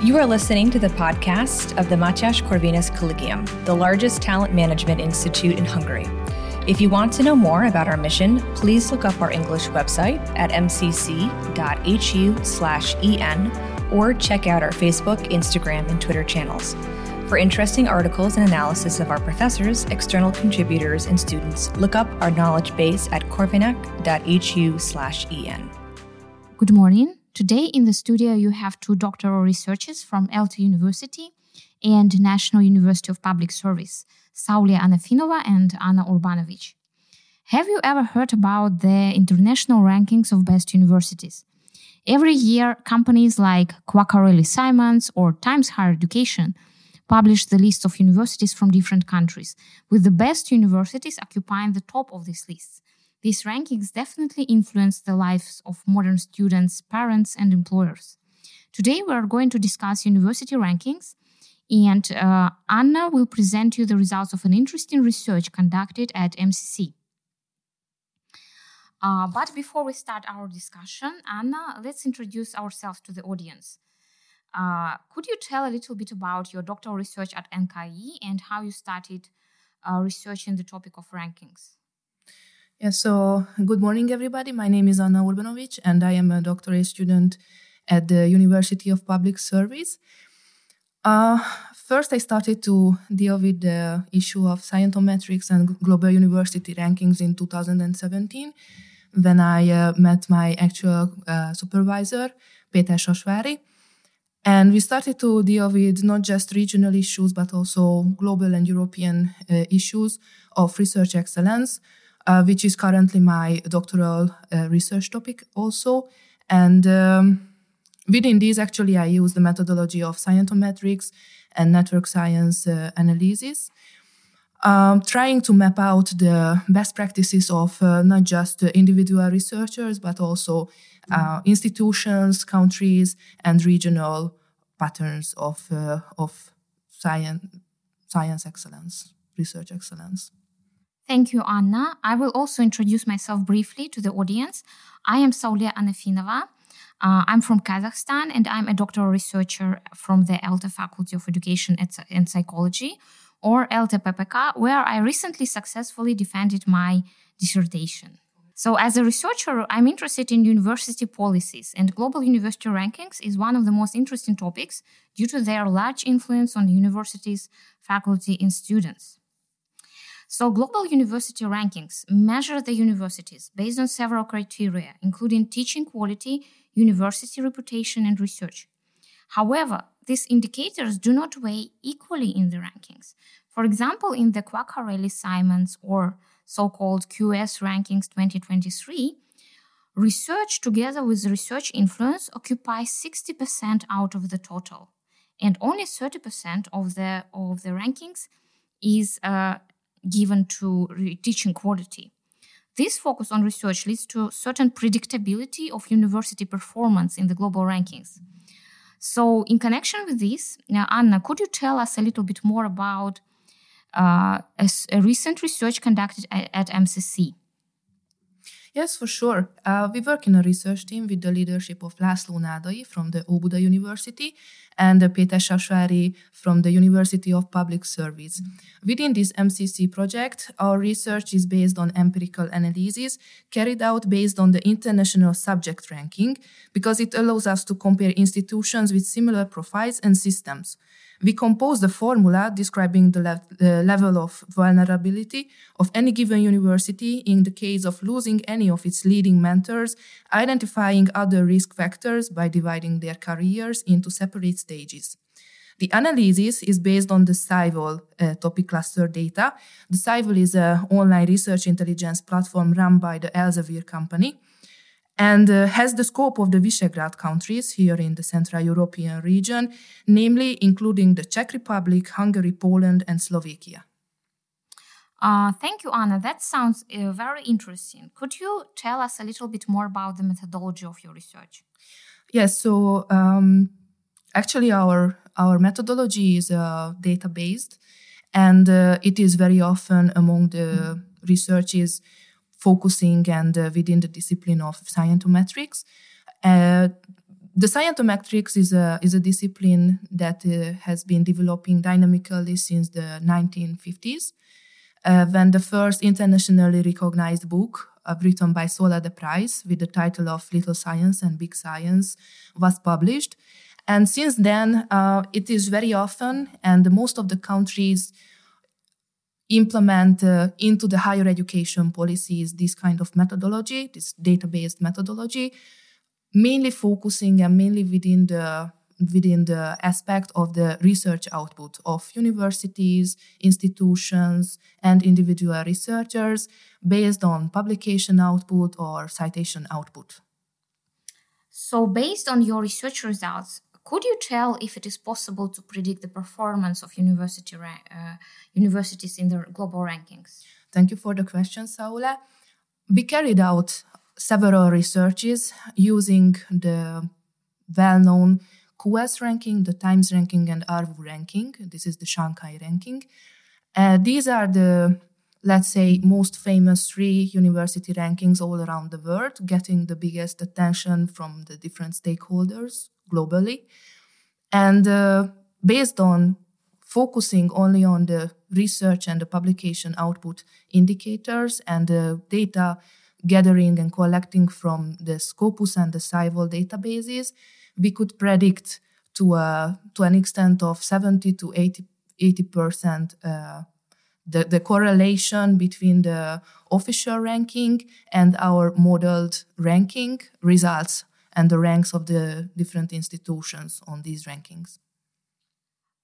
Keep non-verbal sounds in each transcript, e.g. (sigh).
You are listening to the podcast of the Matyash Corvinus Collegium, the largest talent management institute in Hungary. If you want to know more about our mission, please look up our English website at mcc.hu/en or check out our Facebook, Instagram, and Twitter channels. For interesting articles and analysis of our professors, external contributors, and students, look up our knowledge base at corvinak.hu/en. Good morning. Today in the studio, you have two doctoral researchers from ELTE University and National University of Public Service, Saule Anafinova and Anna Urbanovics. Have you ever heard about the international rankings of best universities? Every year, companies like Quacquarelli Symonds or Times Higher Education publish the list of universities from different countries, with the best universities occupying the top of this list. These rankings definitely influence the lives of modern students, parents, and employers. Today, we are going to discuss university rankings, and uh, Anna will present you the results of an interesting research conducted at MCC. Uh, but before we start our discussion, Anna, let's introduce ourselves to the audience. Uh, could you tell a little bit about your doctoral research at NKI and how you started uh, researching the topic of rankings? Yeah, so good morning, everybody. My name is Anna Urbanovics, and I am a doctorate student at the University of Public Service. Uh, first, I started to deal with the issue of scientometrics and global university rankings in 2017 when I uh, met my actual uh, supervisor, Peter Sasvári. And we started to deal with not just regional issues, but also global and European uh, issues of research excellence uh, which is currently my doctoral uh, research topic also. And um, within these, actually, I use the methodology of scientometrics and network science uh, analysis. Um, trying to map out the best practices of uh, not just individual researchers, but also uh, institutions, countries, and regional patterns of, of science, science excellence, research excellence. Thank you, Anna. I will also introduce myself briefly to the audience. I am Saule Anafinova. Uh, I'm from Kazakhstan and I'm a doctoral researcher from the ELTE Faculty of Education and Psychology, or ELTE PPK, where I recently successfully defended my dissertation. So, as a researcher, I'm interested in university policies, and global university rankings is one of the most interesting topics due to their large influence on universities, faculty, and students. So, global university rankings measure the universities based on several criteria, including teaching quality, university reputation, and research. However, these indicators do not weigh equally in the rankings. For example, in the Quacquarelli Symonds or so called QS Rankings 2023, research together with research influence occupies 60% out of the total, and only 30% of the, of the rankings is uh, given to teaching quality. This focus on research leads to certain predictability of university performance in the global rankings. So, in connection with this, Anna, could you tell us a little bit more about uh, a, a, recent research conducted at, at MCC? Yes, for sure. Uh, we work in a research team with the leadership of László Nádai from the Óbuda University and Péter Sasvári from the University of Public Service. Within this MCC project, our research is based on empirical analysis carried out based on the international subject ranking because it allows us to compare institutions with similar profiles and systems. We compose the formula describing the, le- level of vulnerability of any given university in the case of losing any of its leading mentors, identifying other risk factors by dividing their careers into separate stages. The analysis is based on the SciVal uh, topic cluster data. The SciVal is an online research intelligence platform run by the Elsevier company and uh, has the scope of the Visegrad countries here in the Central European region, namely including the Czech Republic, Hungary, Poland, and Slovakia. Uh, thank you, Anna. That sounds uh, very interesting. Could you tell us a little bit more about the methodology of your research? Yes, so um, actually, our our methodology is uh, data based, and uh, it is very often among the researches focusing and uh, within the discipline of scientometrics. Uh, the scientometrics is a, is a discipline that uh, has been developing dynamically since the 1950s, uh, when the first internationally recognized book uh, written by Sola de Price with the title of Little Science and Big Science was published. And since then, uh, it is very often, and most of the countries implement uh, into the higher education policies this kind of methodology, this data-based methodology, mainly focusing and mainly within the within the aspect of the research output of universities, institutions, and individual researchers based on publication output or citation output. So, based on your research results, could you tell if it is possible to predict the performance of university uh, universities in the global rankings? Thank you for the question, Saule. We carried out several researches using the well-known QS ranking, the Times ranking, and ARWU ranking. This is the Shanghai ranking. Uh, these are the, let's say, most famous three university rankings all around the world, getting the biggest attention from the different stakeholders globally. And uh, based on focusing only on the research and the publication output indicators and the data gathering and collecting from the Scopus and the SciVal databases, we could predict to a to an extent of 70 to 80 percent uh, the, the correlation between the official ranking and our modeled ranking results and the ranks of the different institutions on these rankings.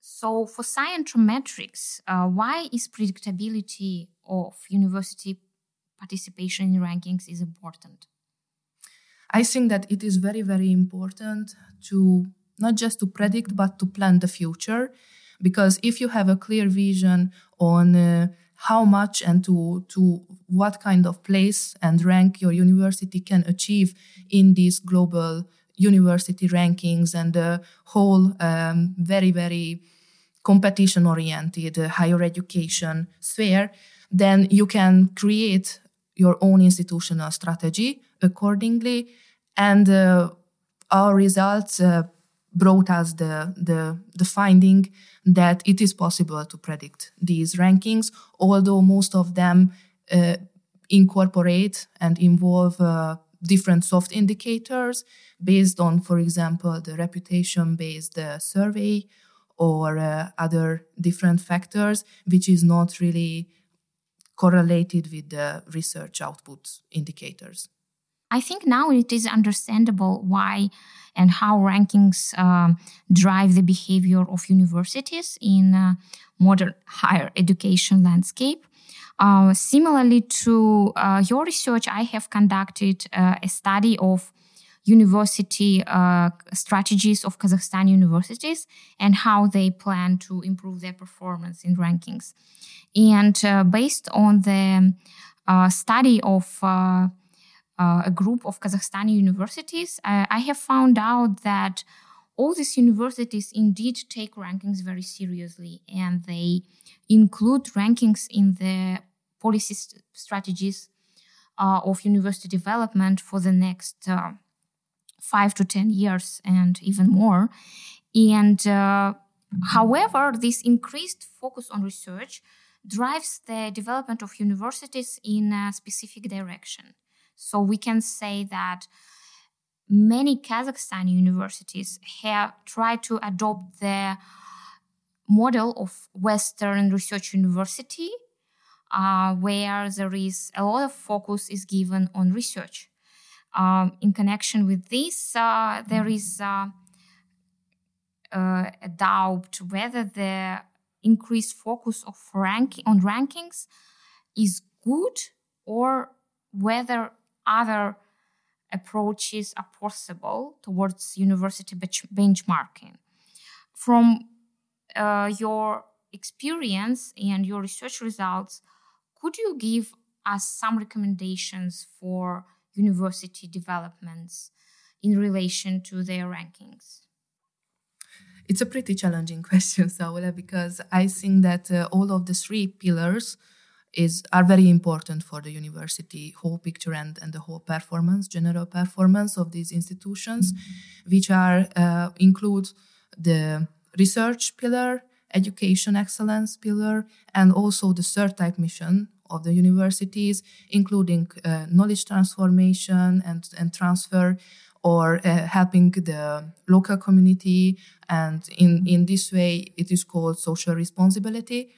So, for scientometrics, uh, why is predictability of university participation in rankings is important? I think that it is very, very important to not just to predict, but to plan the future. Because if you have a clear vision on uh, how much and to, to what kind of place and rank your university can achieve in these global university rankings and the whole um, very, very competition oriented uh, higher education sphere, then you can create your own institutional strategy accordingly. And uh, our results uh, brought us the, the, the finding that it is possible to predict these rankings, although most of them uh, incorporate and involve uh, different soft indicators based on, for example, the reputation based uh, survey or uh, other different factors, which is not really correlated with the research output indicators. I think now it is understandable why and how rankings um, drive the behavior of universities in uh, modern higher education landscape. Uh, similarly to uh, your research, I have conducted uh, a study of university uh, strategies of Kazakhstan universities and how they plan to improve their performance in rankings. And uh, based on the study of uh, a group of Kazakhstani universities, uh, I have found out that all these universities indeed take rankings very seriously and they include rankings in the policy st- strategies uh, of university development for the next uh, five to 10 years and even more. And uh, however, this increased focus on research drives the development of universities in a specific direction. So we can say that many Kazakhstan universities have tried to adopt the model of Western Research University, uh, where there is a lot of focus is given on research. Um, in connection with this, uh, there is uh, uh a doubt whether the increased focus of ranking on rankings is good or whether other approaches are possible towards university benchmarking. From uh, your experience and your research results, could you give us some recommendations for university developments in relation to their rankings? It's a pretty challenging (laughs) question, Saula, because I think that uh, all of the three pillars is are very important for the university whole picture and, and the whole performance, general performance of these institutions, mm-hmm. which are uh, include the research pillar, education excellence pillar, and also the third type mission of the universities, including uh, knowledge transformation and, and transfer or uh, helping the local community. And in, in this way, it is called social responsibility.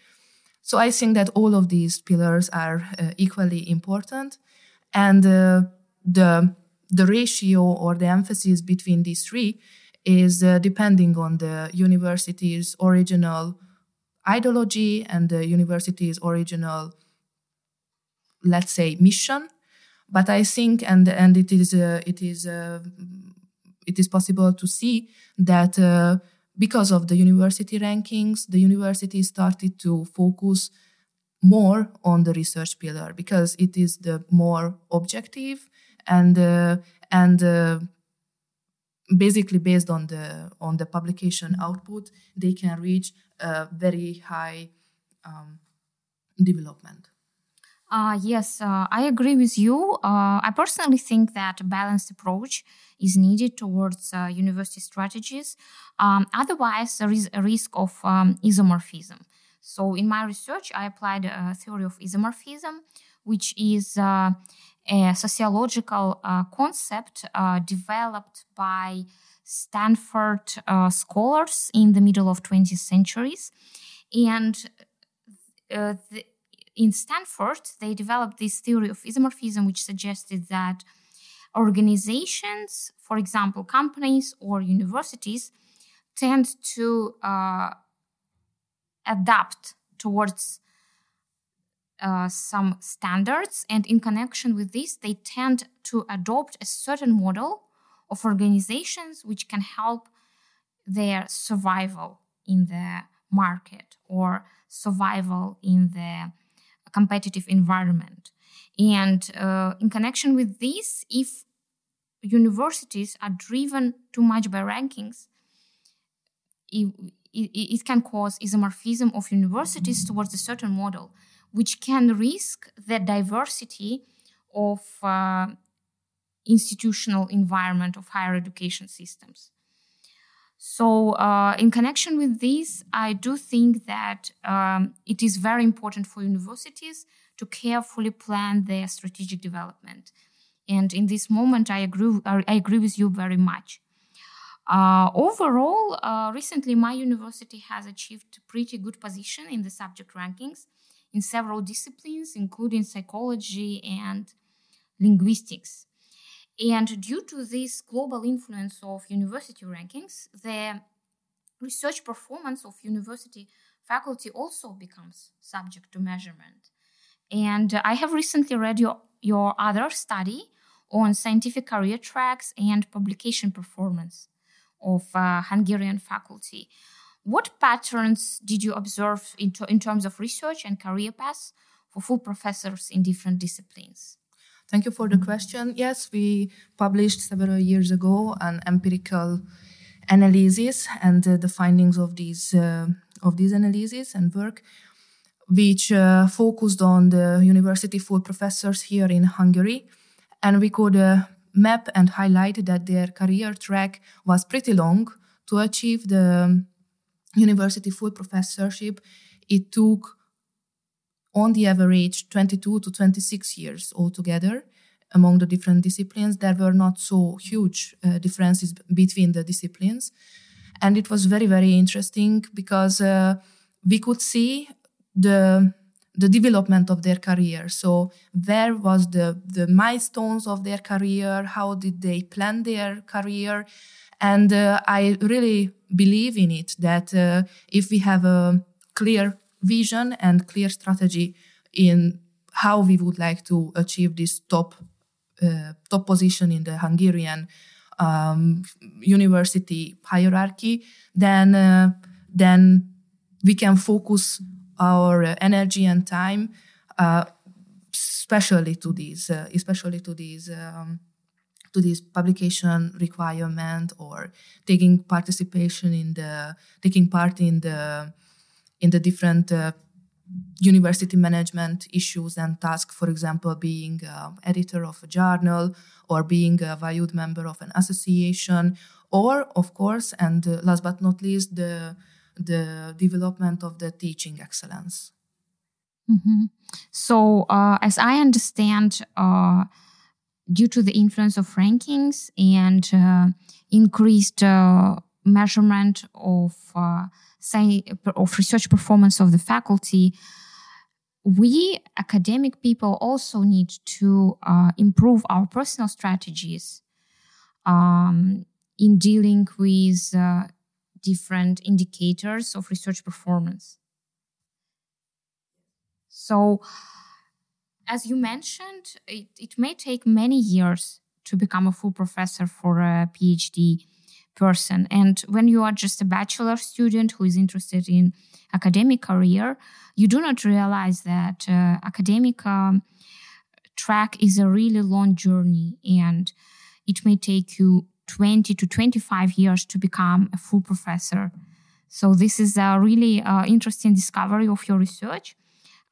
So I think that all of these pillars are uh, equally important. And uh, the, the ratio or the emphasis between these three is uh, depending on the university's original ideology and the university's original, let's say, mission but I think, and and it is uh, it is uh, it is possible to see that uh, because of the university rankings, the university started to focus more on the research pillar because it is the more objective and uh, and uh, basically based on the on the publication output they can reach a very high um, development uh, yes, uh, I agree with you. Uh, I personally think that a balanced approach is needed towards uh, university strategies. Um, otherwise, there is a risk of um, isomorphism. So, in my research, I applied a theory of isomorphism, which is uh, a sociological uh, concept developed by Stanford scholars in the middle of 20th centuries. And the, in Stanford, they developed this theory of isomorphism, which suggested that organizations, for example, companies or universities, tend to uh, adapt towards uh, some standards. And in connection with this, they tend to adopt a certain model of organizations which can help their survival in the market or survival in the competitive environment. And uh, in connection with this, if universities are driven too much by rankings, it, it, it, can cause isomorphism of universities towards a certain model, which can risk the diversity of uh, institutional environment of higher education systems. So, uh, in connection with this, I do think that um, it is very important for universities to carefully plan their strategic development. And in this moment, I agree, I agree with you very much. Uh, overall, uh, recently my university has achieved a pretty good position in the subject rankings in several disciplines, including psychology and linguistics. And due to this global influence of university rankings, the research performance of university faculty also becomes subject to measurement. And I have recently read your, your other study on scientific career tracks and publication performance of uh, Hungarian faculty. What patterns did you observe in, to, in terms of research and career paths for full professors in different disciplines? Thank you for the question. Yes, we published several years ago an empirical analysis and uh, the findings of these uh, of these analyses and work, which uh, focused on the university full professors here in Hungary, and we could uh, map and highlight that their career track was pretty long to achieve the university full professorship. It took on the average 22 to 26 years altogether among the different disciplines. There were not so huge uh, differences between the disciplines. And it was very, very interesting because uh, we could see the the development of their career. So where was the the milestones of their career? How did they plan their career? And uh, I really believe in it that uh, if we have a clear vision and clear strategy in how we would like to achieve this top uh, top position in the Hungarian um, university hierarchy, then uh, then we can focus our energy and time, uh, especially to these, uh, especially to these. Um, to this publication requirement or taking participation in the taking part in the in the different uh, university management issues and tasks, for example, being uh, editor of a journal or being a valued member of an association, or of course, and uh, last but not least, the the development of the teaching excellence. Mm-hmm. So, uh, as I understand, uh, due to the influence of rankings and uh, increased measurement of say of research performance of the faculty, we academic people also need to uh, improve our personal strategies um, in dealing with different indicators of research performance. So, as you mentioned, it, it may take many years to become a full professor for a PhD person. And when you are just a bachelor student who is interested in academic career, you do not realize that uh, academic um, track is a really long journey and it may take you 20 to 25 years to become a full professor. So this is a really uh, interesting discovery of your research.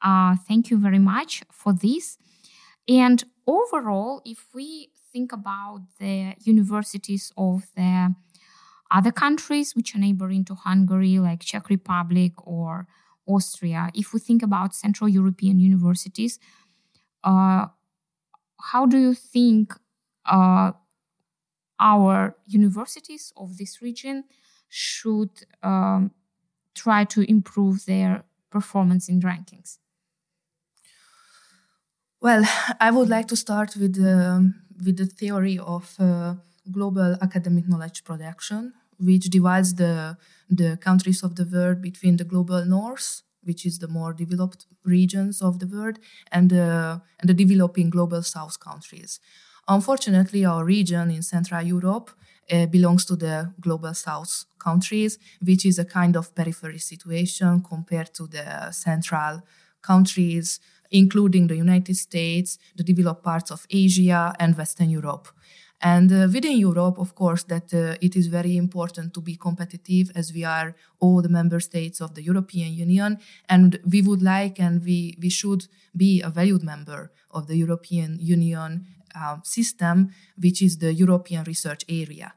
Uh, thank you very much for this. And overall, if we think about the universities of the other countries which are neighboring to Hungary, like Czech Republic or Austria, if we think about Central European universities, uh, how do you think uh, our universities of this region should um, try to improve their performance in rankings? Well, I would like to start with with the theory of uh, global academic knowledge production, which divides the, the countries of the world between the global north, which is the more developed regions of the world, and, uh, and the developing global south countries. Unfortunately, our region in Central Europe uh, belongs to the global south countries, which is a kind of periphery situation compared to the central countries including the United States, the developed parts of Asia, and Western Europe. And uh, within Europe, of course, that uh, it is very important to be competitive as we are all the member states of the European Union. And we would like and we, we should be a valued member of the European Union uh, system, which is the European research area.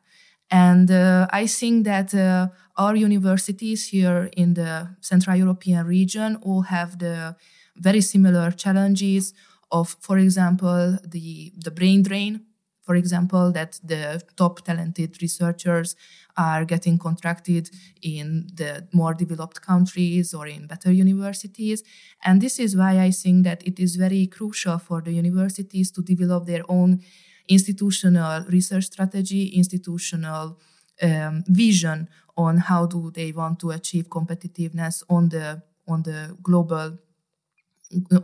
And uh, I think that uh, our universities here in the Central European region all have the very similar challenges of, for example, the, the brain drain, for example, that the top talented researchers are getting contracted in the more developed countries or in better universities. And this is why I think that it is very crucial for the universities to develop their own institutional research strategy, institutional um, vision on how do they want to achieve competitiveness on the on the global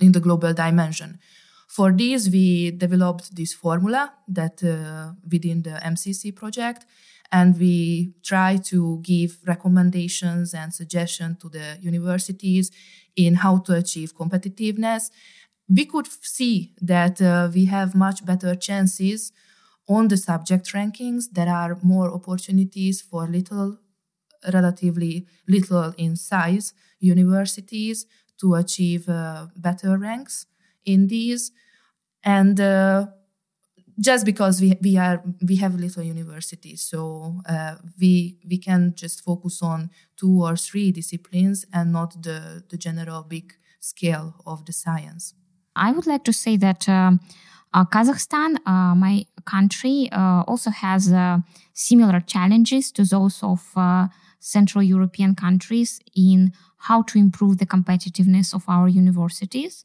in the global dimension. For this, we developed this formula that uh, within the MCC project, and we try to give recommendations and suggestions to the universities in how to achieve competitiveness. We could see that uh, we have much better chances on the subject rankings. There are more opportunities for little, relatively little in size universities to achieve uh, better ranks in these and uh, just because we, we are we have little universities so uh, we we can just focus on two or three disciplines and not the the general big scale of the science i would like to say that um, uh, Kazakhstan, uh, my country, uh, also has uh, similar challenges to those of uh, Central European countries in how to improve the competitiveness of our universities.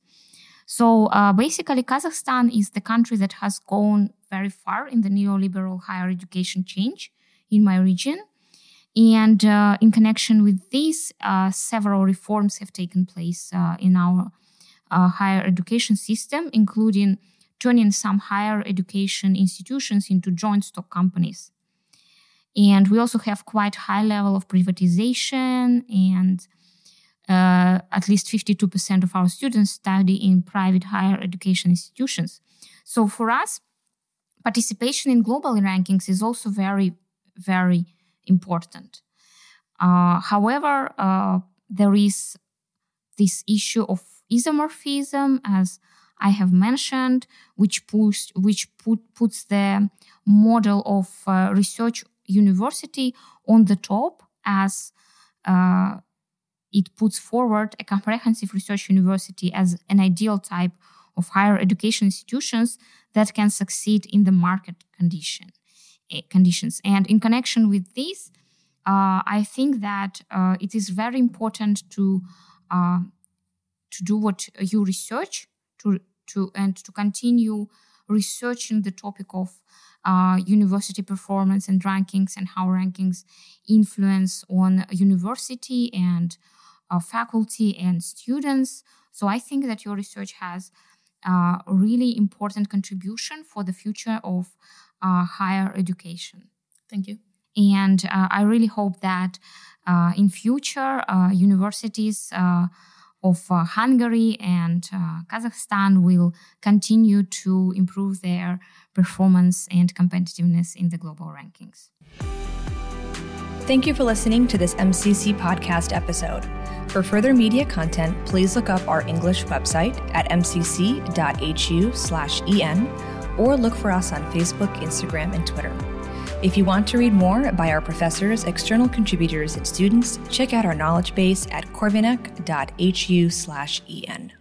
So uh, basically, Kazakhstan is the country that has gone very far in the neoliberal higher education change in my region. And uh, in connection with this, uh, several reforms have taken place uh, in our uh, higher education system, including turning some higher education institutions into joint stock companies. And we also have quite high level of privatization and uh, at least 52% of our students study in private higher education institutions. So for us, participation in global rankings is also very, very important. Uh, however, uh, there is this issue of isomorphism, as I have mentioned, which puts which put, puts the model of uh, research university on the top as uh, it puts forward a comprehensive research university as an ideal type of higher education institutions that can succeed in the market condition uh, conditions. And in connection with this, uh, I think that uh, it is very important to uh, to do what you research to to and to continue researching the topic of uh, university performance and rankings and how rankings influence on university and uh, faculty and students. So I think that your research has a really important contribution for the future of uh, higher education. Thank you. And uh, I really hope that uh, in future uh, universities of uh, Hungary and uh, Kazakhstan will continue to improve their performance and competitiveness in the global rankings. Thank you for listening to this MCC podcast episode. For further media content, please look up our English website at mcc.hu/en or look for us on Facebook, Instagram, and Twitter. If you want to read more by our professors, external contributors, and students, check out our knowledge base at corvinak.hu/en.